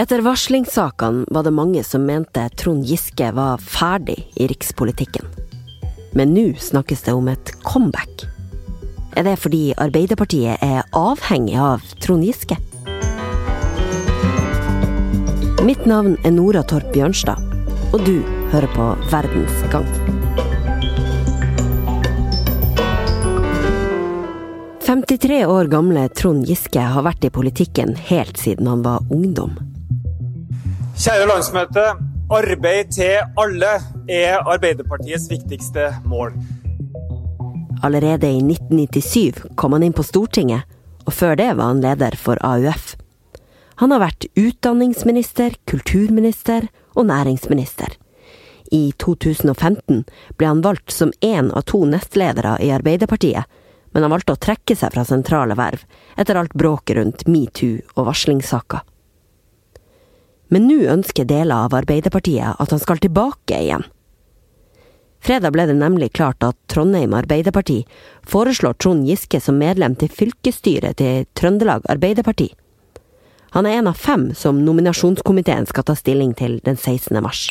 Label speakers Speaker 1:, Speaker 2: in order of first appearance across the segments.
Speaker 1: Etter varslingssakene var det mange som mente Trond Giske var ferdig i rikspolitikken. Men nå snakkes det om et comeback. Er det fordi Arbeiderpartiet er avhengig av Trond Giske? Mitt navn er Nora Torp Bjørnstad, og du hører på Verdens gang. 53 år gamle Trond Giske har vært i politikken helt siden han var ungdom.
Speaker 2: Kjære landsmøte. Arbeid til alle er Arbeiderpartiets viktigste mål.
Speaker 1: Allerede i 1997 kom han inn på Stortinget, og før det var han leder for AUF. Han har vært utdanningsminister, kulturminister og næringsminister. I 2015 ble han valgt som én av to nestledere i Arbeiderpartiet, men han valgte å trekke seg fra sentrale verv etter alt bråket rundt metoo og varslingssaker. Men nå ønsker deler av Arbeiderpartiet at han skal tilbake igjen. Fredag ble det nemlig klart at Trondheim Arbeiderparti foreslår Trond Giske som medlem til fylkesstyret til Trøndelag Arbeiderparti. Han er en av fem som nominasjonskomiteen skal ta stilling til den 16. mars.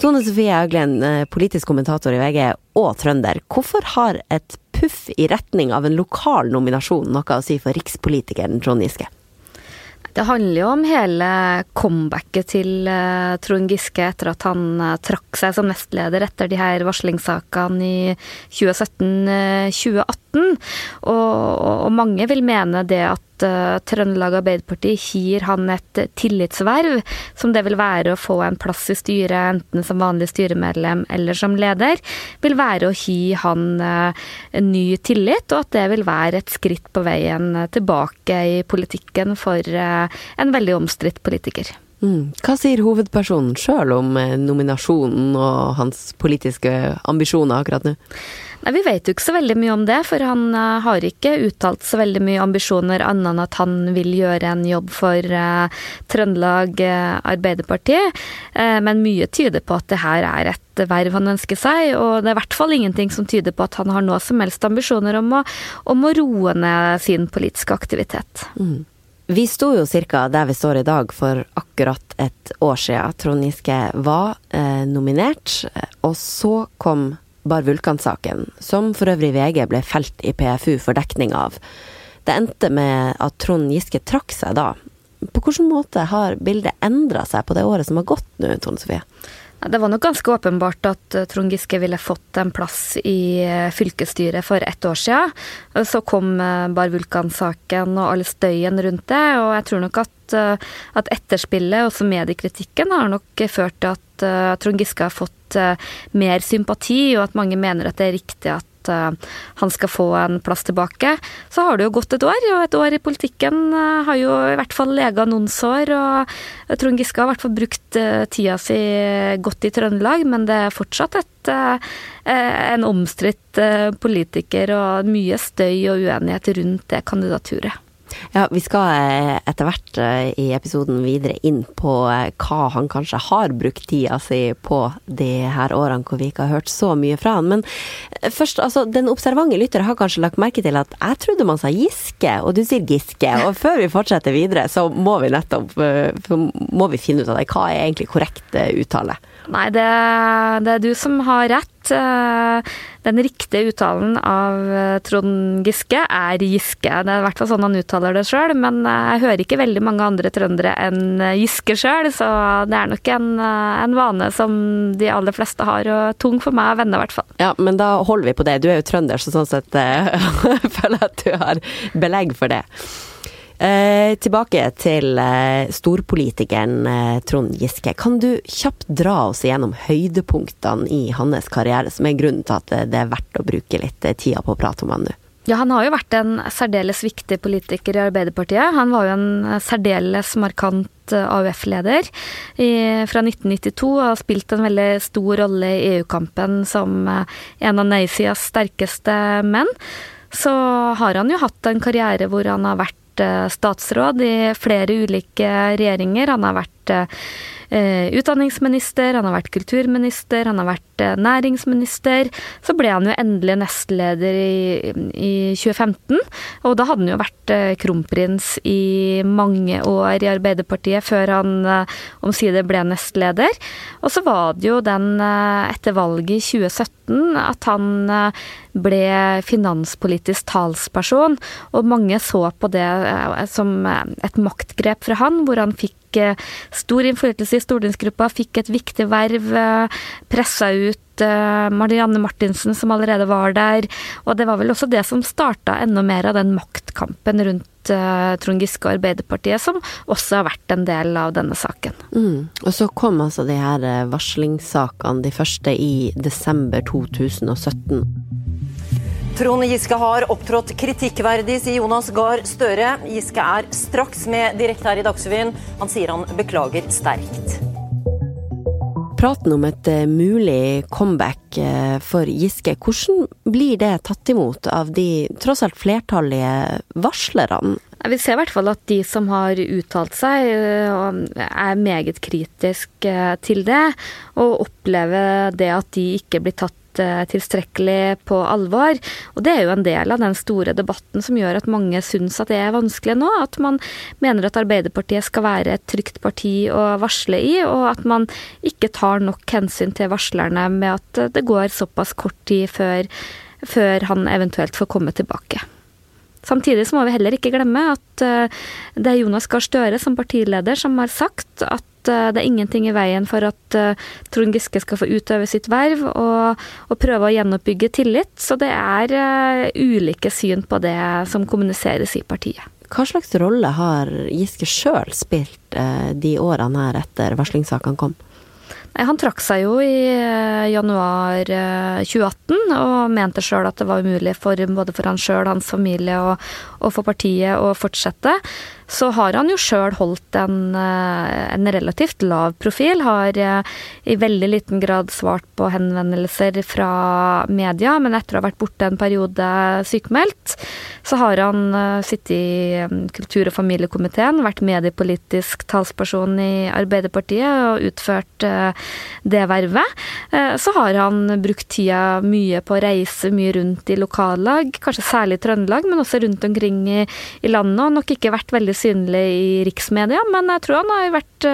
Speaker 1: Tone Sofie Aglen, eh, politisk kommentator i VG og trønder. Hvorfor har et puff i retning av en lokal nominasjon noe å si for rikspolitikeren Trond Giske?
Speaker 3: Det handler jo om hele comebacket til uh, Trond Giske etter at han uh, trakk seg som nestleder etter de her varslingssakene i 2017-2018. Og, og, mange vil mene det at uh, Trøndelag Arbeiderparti gir han et tillitsverv, som det vil være å få en plass i styret, enten som vanlig styremedlem eller som leder, vil være å gi han en ny tillit, og at det vil være et skritt på veien tilbake i politikken for en veldig omstridt politiker.
Speaker 1: Mm. Hva sier hovedpersonen sjøl om nominasjonen og hans politiske ambisjoner akkurat nå?
Speaker 3: Nei, Vi vet jo ikke så veldig mye om det, for han uh, har ikke uttalt så veldig mye ambisjoner annet enn at han vil gjøre en jobb for uh, Trøndelag uh, Arbeiderparti. men mye tyder på at det her er et verv han ønsker seg, og det er i hvert fall ingenting som tyder på at han har noe som helst ambisjoner om å, om å roe ned sin politiske aktivitet. Mm.
Speaker 1: Vi sto jo cirka der vi står i dag for akkurat et år siden Trond Giske var eh, nominert, og så kom Bar Vulkan-saken, som for øvrig VG ble felt i PFU for dekning av. Det endte med at Trond Giske trakk seg da. På hvilken måte har bildet endra seg på det året som har gått nå, Tone Sofie?
Speaker 3: Det var nok ganske åpenbart at eh, Trond Giske ville fått en plass i eh, fylkesstyret for ett år siden. Så kom eh, Bar Vulkan-saken og all støyen rundt det, og jeg tror nok at, at etterspillet, også mediekritikken, har nok ført til at Trond Giske har fått mer sympati, og at mange mener at det er riktig at uh, han skal få en plass tilbake. Så har det jo gått et år, og et år i politikken uh, har jo i hvert fall lega noen sår. Og Trond Giske har i hvert fall brukt uh, tida si godt i Trøndelag, men det er fortsatt et, en omstridt politiker og mye støy og uenighet rundt det kandidaturet.
Speaker 1: Ja, vi skal eh, etter hvert eh, i episoden videre inn på eh, hva han kanskje har brukt tida si på de her årene hvor vi ikke har hørt så mye fra han. Men først, altså, den observante lytter har kanskje lagt merke til at jeg trodde man sa Giske, og du sier Giske. Og før vi fortsetter videre, så må vi nettopp må vi finne ut av det. Hva er egentlig korrekt uttale?
Speaker 3: Nei, det, det er du som har rett. Den riktige uttalen av Trond Giske er Giske. Det er i hvert fall sånn han uttaler det sjøl, men jeg hører ikke veldig mange andre trøndere enn Giske sjøl, så det er nok en, en, vane som de aller fleste har, og tung for meg å vende, i hvert fall.
Speaker 1: Ja, men da holder vi på det. Du er jo trønder, så sånn sett føler jeg at du har belegg for det. Eh, tilbake til eh, storpolitikeren eh, Trond Giske. Kan du kjapt dra oss gjennom høydepunktene i hans karriere, som er grunnen til at det er verdt å bruke litt eh, tida på å prate om han nå?
Speaker 3: Ja, han har jo vært en særdeles viktig politiker i Arbeiderpartiet. Han var jo en særdeles markant eh, AUF-leder fra 1992 og har spilt en veldig stor rolle i EU-kampen som eh, en av nei-sidas sterkeste menn. Så har han jo hatt en karriere hvor han har vært Eh, statsråd i flere ulike regjeringer. Han har vært vært eh, utdanningsminister, han har vært kulturminister, han har vært eh, næringsminister. Så ble han jo endelig nestleder i, i 2015, og da hadde han jo vært eh, kronprins i mange år i Arbeiderpartiet før han eh, omsider ble nestleder. Og så var det jo den eh, etter valget i 2017 at han eh, ble finanspolitisk talsperson, og mange så på det som et maktgrep fra han, hvor han fikk stor innflytelse i stortingsgruppa, fikk et viktig verv, pressa ut Marianne Martinsen, som allerede var der. Og det var vel også det som starta enda mer av den maktkampen rundt Trond Giske og Arbeiderpartiet, som også har vært en del av denne saken.
Speaker 1: Mm. Og så kom altså de her varslingssakene, de første i desember 2017.
Speaker 4: Trond Giske har opptrådt kritikkverdig, sier Jonas Gahr Støre. Giske er straks med direkte her i Dagsrevyen. Han sier han beklager sterkt.
Speaker 1: Praten om et mulig comeback for Giske, hvordan blir det tatt imot av de tross alt flertallige varslerne?
Speaker 3: Vi ser i hvert fall at de som har uttalt seg, er meget kritisk til det, og opplever det at de ikke blir tatt tilstrekkelig på alvor. Og det er jo en del av den store debatten som gjør at mange syns at det er vanskelig nå. At man mener at Arbeiderpartiet skal være et trygt parti å varsle i, og at man ikke tar nok hensyn til varslerne med at det går såpass kort tid før, før han eventuelt får komme tilbake. Samtidig så må vi heller ikke glemme at det er Jonas Gahr Støre som partileder som har sagt at det er ingenting i veien for at Trond Giske skal få utøve sitt verv og, og prøve å gjenoppbygge tillit. Så det er ulike syn på det som kommuniseres i partiet.
Speaker 1: Hva slags rolle har Giske sjøl spilt de årene her etter varslingssakene kom?
Speaker 3: Han trakk seg jo i januar 2018 og mente sjøl at det var umulig for både for han sjøl, hans familie og, og for partiet å fortsette. Så har han jo sjøl holdt en, en, relativt lav profil. Har i veldig liten grad svart på henvendelser fra media, men etter å ha vært borte en periode sykemeldt, så har han sittet i kultur- og familiekomiteen, vært mediepolitisk talsperson i Arbeiderpartiet og utført det vervet. Så har han brukt tida mye på å reise mye rundt i lokallag, kanskje særlig i Trøndelag, men også rundt omkring i, i landet, og nok ikke vært veldig synlig i riksmedia, men jeg tror han har vært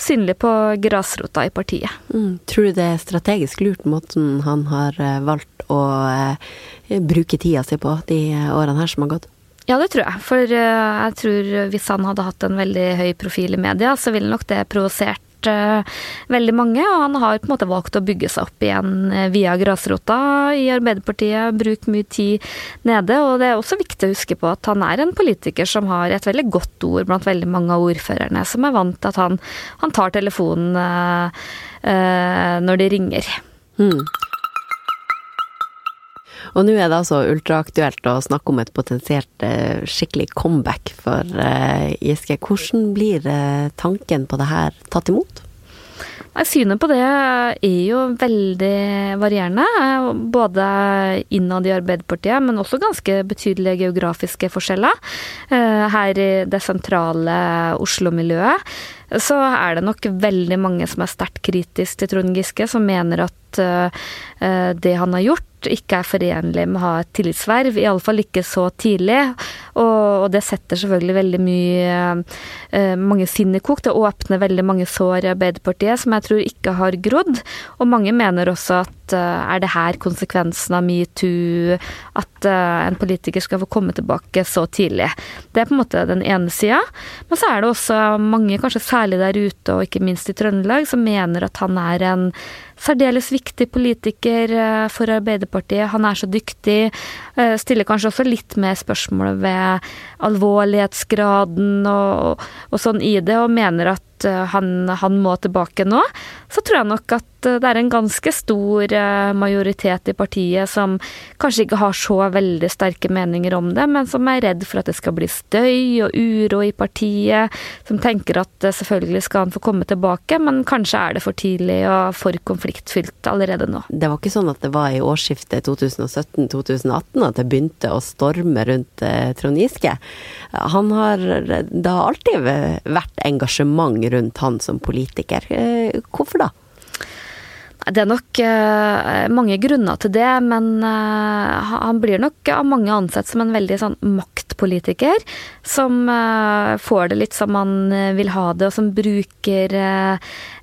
Speaker 3: synlig på grasrota i partiet.
Speaker 1: Mm. Tror du det er strategisk lurt måten han har valgt å eh, bruke tida si på de årene her som har gått?
Speaker 3: Ja, det tror jeg. For jeg tror hvis han hadde hatt en veldig høy profil i media, så ville nok det provosert veldig mange, og han har på en måte valgt å bygge seg opp igjen via grasrota i Arbeiderpartiet, bruk mye tid nede. Og det er også viktig å huske på at han er en politiker som har et veldig godt ord blant veldig mange av ordførerne, som er vant til at han, han tar telefonen uh, når de ringer.
Speaker 1: Mm. Og nå er det altså ultraaktuelt å snakke om et potensielt eh, skikkelig comeback for eh, Giske. Hvordan blir eh, tanken på det her tatt imot?
Speaker 3: Synet på det er jo veldig varierende. Både innad i Arbeiderpartiet, men også ganske betydelige geografiske forskjeller. Her i det sentrale Oslo-miljøet så er det nok veldig mange som er sterkt kritisk til Trond Giske, som mener at det han har gjort, ikke er forenlig med å ha et tillitsverv, iallfall ikke så tidlig. Og, det setter selvfølgelig veldig mye mange sinn i kok. Det åpner veldig mange sår i Arbeiderpartiet som jeg tror ikke har grodd. Og mange mener også at er det her konsekvensen av metoo, at en politiker skal få komme tilbake så tidlig. Det er på en måte den ene sida. Men så er det også mange, kanskje særlig der ute, og ikke minst i Trøndelag, som mener at han er en særdeles viktig politiker for Arbeiderpartiet. Han er så dyktig. Stiller kanskje også litt mer spørsmål ved alvorlighetsgraden og, og sånn i det, og mener at han, han, må tilbake nå, så tror jeg nok at det er en ganske stor majoritet i partiet som kanskje ikke har så veldig sterke meninger om det, men som er redd for at det skal bli støy og uro i partiet, som tenker at selvfølgelig skal han få komme tilbake, men kanskje er det for tidlig og for konfliktfylt allerede nå.
Speaker 1: Det var ikke sånn at det var i årsskiftet 2017-2018 at det begynte å storme rundt Trond Giske. Han har har alltid vært engasjement rundt han som politiker. Hvorfor da?
Speaker 3: Det er nok uh, mange grunner til det, men uh, han blir nok av mange ansett som en veldig sånn maktpolitiker. Som uh, får det litt som han vil ha det, og som bruker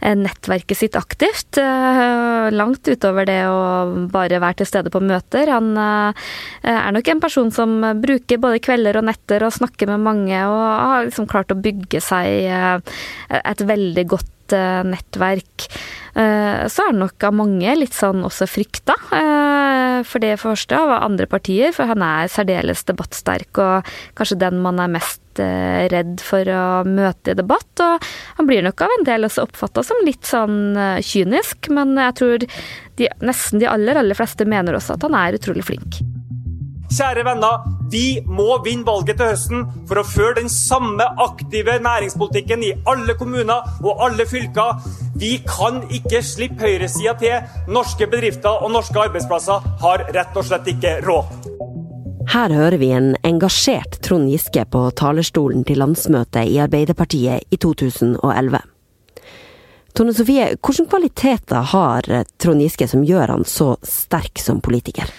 Speaker 3: nettverket sitt aktivt. langt utover det å bare være til stede på møter. Han er nok en person som bruker både kvelder og netter og snakker med mange, og har liksom klart å bygge seg et veldig godt nettverk. Eh, så er det nok av mange litt sånn også frykta. Eh, for det første av andre partier, for han er særdeles debattsterk og kanskje den man er mest eh, redd for å møte i debatt. Og han blir nok av en del også oppfatta som litt sånn kynisk, men jeg tror de, nesten de aller, aller fleste mener også at han er utrolig flink.
Speaker 2: Kjære venner, vi må vinne valget til høsten for å føre den samme aktive næringspolitikken i alle kommuner og alle fylker. Vi kan ikke slippe høyresida til. Norske bedrifter og norske arbeidsplasser har rett og slett ikke råd.
Speaker 1: Her hører vi en engasjert Trond Giske på talerstolen til landsmøtet i Arbeiderpartiet i 2011. Tone Sofie, hvilke kvaliteter har Trond Giske som gjør han så sterk som politiker?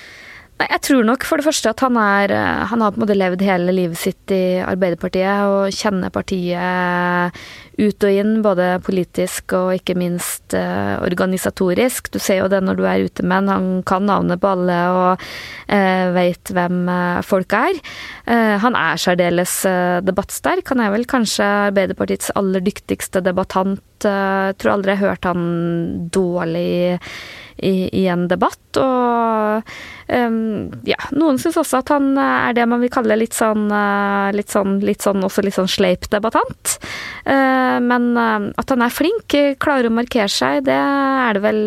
Speaker 3: Nei, Jeg tror nok for det første at han er eh, Han har på en måte levd hele livet sitt i Arbeiderpartiet og kjenner partiet ut og inn, både politisk og ikke minst eh, organisatorisk. Du ser jo det når du er ute med han. Han kan navnet på alle og eh, vet hvem eh, folk er. Eh, han er særdeles debattsterk. Han er vel kanskje Arbeiderpartiets aller dyktigste debattant. Jeg tror aldri jeg har hørt han dårlig i, i en debatt. Og um, ja, noen syns også at han er det man vil kalle litt sånn, uh, litt sånn, litt sånn også litt sånn sleip debattant. Uh, men at han er flink, klarer å markere seg, det er det vel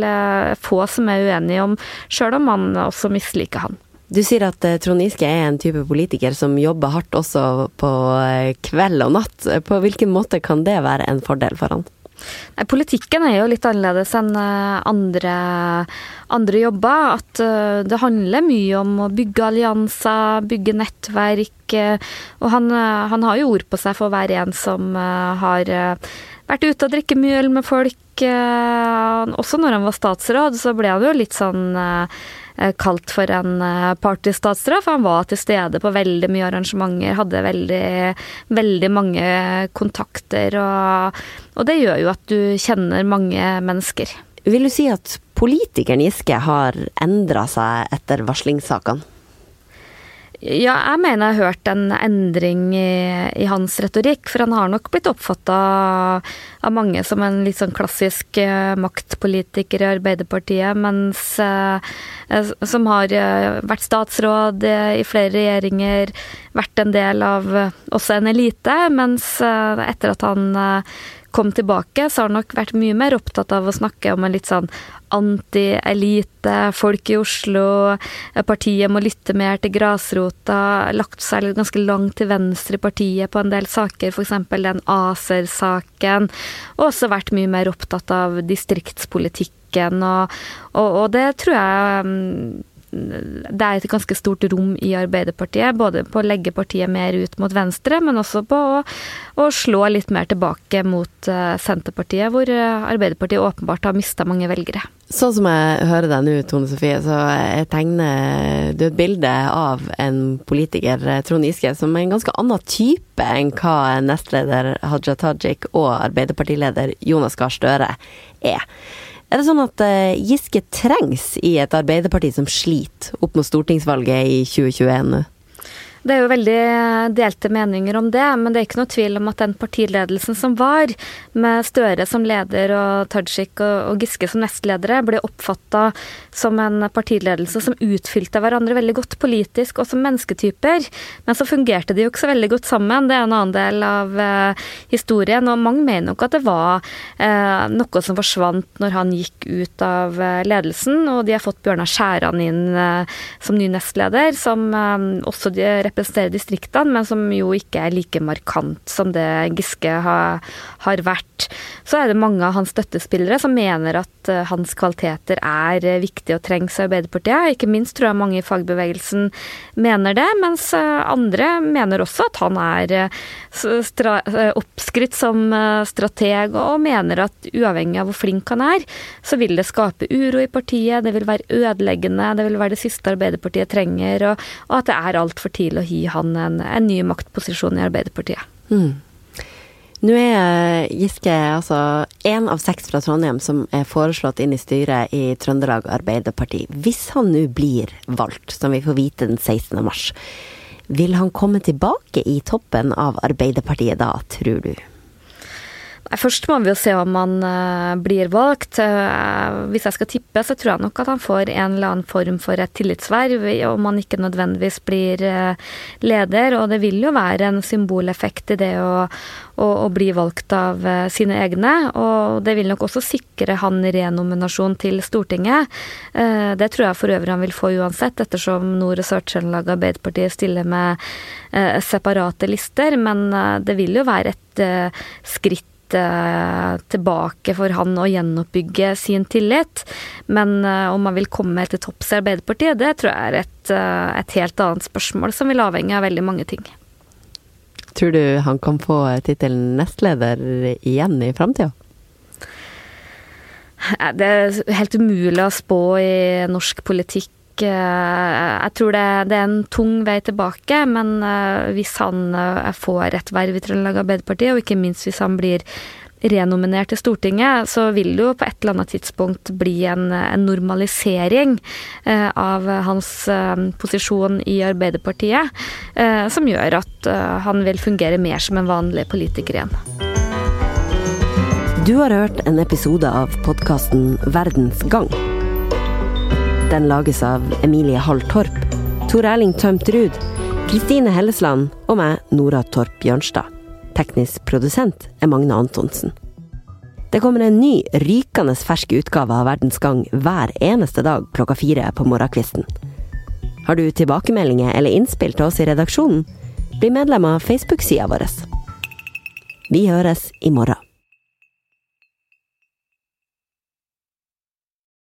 Speaker 3: få som er uenige om, sjøl om man også misliker han.
Speaker 1: Du sier at Trond Giske er en type politiker som jobber hardt også på kveld og natt. På hvilken måte kan det være en fordel for han?
Speaker 3: Nei, politikken er jo litt annerledes enn eh, andre, andre jobber. At eh, det handler mye om å bygge allianser, bygge nettverk. Eh, og han, han har jo ord på seg for hver en som har vært ute og drikke mye øl med folk. Også når han var statsråd, så ble han jo litt sånn kalt for en eh, partystatsråd, for han var til stede på veldig mye arrangementer, hadde veldig, veldig mange kontakter, og, og det gjør jo at du kjenner mange mennesker.
Speaker 1: Vil du si at politikeren Giske har endra seg etter varslingssakene?
Speaker 3: Ja, jeg mener jeg har hørt en endring i, i hans retorikk. For han har nok blitt oppfatta av mange som en litt sånn klassisk uh, maktpolitiker i Arbeiderpartiet, mens uh, Som har vært statsråd i flere regjeringer, vært en del av også en elite, mens etter at han kom tilbake, så har han nok vært mye mer opptatt av å snakke om en litt sånn anti-elite, folk i Oslo, partiet må lytte mer til grasrota, lagt seg ganske langt til venstre i partiet på en del saker, f.eks. den ACER-saken, og også vært mye mer opptatt av distriktspolitikken, og, og, og det tror jeg mm, det er et ganske stort rom i Arbeiderpartiet, både på å legge partiet mer ut mot venstre, men også på å, å slå litt mer tilbake mot uh, Senterpartiet, hvor uh, Arbeiderpartiet åpenbart har mista mange velgere.
Speaker 1: Sånn som jeg hører deg nå, Tone Sofie, så jeg tegner du et bilde av en politiker, eh, Trond Giske, som er en ganske annen type enn hva nestleder Haja Tajik og Arbeiderpartileder Jonas Gahr Støre er. Er det sånn at uh, Giske trengs i et Arbeiderparti som sliter opp mot stortingsvalget i 2021 nå?
Speaker 3: Det er jo veldig delte meninger om det, men det er ikke noe tvil om at den partiledelsen som var, med Støre som leder og Tajik og Giske som nestledere, ble oppfatta som en partiledelse som utfylte hverandre veldig godt politisk og som mennesketyper. Men så fungerte de jo ikke så veldig godt sammen. Det er en annen del av uh, historien. Og mange mener nok at det var uh, noe som forsvant når han gikk ut av uh, ledelsen, og de har fått Bjørnar Skjæran inn som ny nestleder, som også de representerer distriktene, men som jo ikke er like markant som det Giske har, har vært. Så er det mange av hans støttespillere som mener at uh, hans kvaliteter er viktig viktige og trengs av Arbeiderpartiet. Ikke minst tror jeg mange i fagbevegelsen mener det, mens uh, andre mener også at han er oppskrytt som strateg, og mener at uavhengig av hvor flink han er, så vil det skape uro i partiet, det vil være ødeleggende, det vil være det siste Arbeiderpartiet trenger, og, og at det er altfor tidlig å gi han en, en ny maktposisjon i Arbeiderpartiet. Mm.
Speaker 1: Nå er Giske altså én av seks fra Trondheim som er foreslått inn i styret i Trøndelag Arbeiderparti. Hvis han nå blir valgt, som vi får vite den 16. mars, vil han komme tilbake i toppen av Arbeiderpartiet da, tror du?
Speaker 3: Først må vi jo se om han uh, blir valgt. Uh, hvis jeg skal tippe, så tror jeg nok at han får en eller annen form for et tillitsverv, om han ikke nødvendigvis blir uh, leder. Og det vil jo være en symboleffekt i det å, å, å bli valgt av sine egne. Og det vil nok også sikre han renominasjon til Stortinget. det tror jeg for øvrig han vil få uansett, ettersom Nord- og Sør-Trøndelag Arbeiderpartiet stiller med separate lister. Men det vil jo være et skritt Eh, tilbake for han å gjenoppbygge sin tillit. Men eh, om han vil komme til topps i Arbeiderpartiet, det tror jeg er et, eh, et helt annet spørsmål, som vil avhenge av veldig mange ting.
Speaker 1: Tror du han kan få tittelen nestleder igjen i framtida?
Speaker 3: Det er helt umulig å spå i norsk politikk jeg tror det, det, er en tung vei tilbake, men eh, hvis han eh, får et verv i Trøndelag Arbeiderparti, og ikke minst hvis han blir renominert til Stortinget, så vil det jo på et eller annet tidspunkt bli en, en normalisering eh, av hans eh, posisjon i Arbeiderpartiet, eh, som gjør at eh, han vil fungere mer som en vanlig politiker igjen.
Speaker 1: Du har hørt en episode av podkasten Verdens gang. Den lages av Emilie Hall Torp, Tor Erling Tømt Ruud, Kristine Hellesland og meg, Nora Torp Bjørnstad. Teknisk produsent er Magne Antonsen. Det kommer en ny, rykende fersk utgave av Verdens Gang hver eneste dag klokka fire på morgenkvisten. Har du tilbakemeldinger eller innspill til oss i redaksjonen? Bli medlem av Facebook-sida vår. Vi høres i morgen.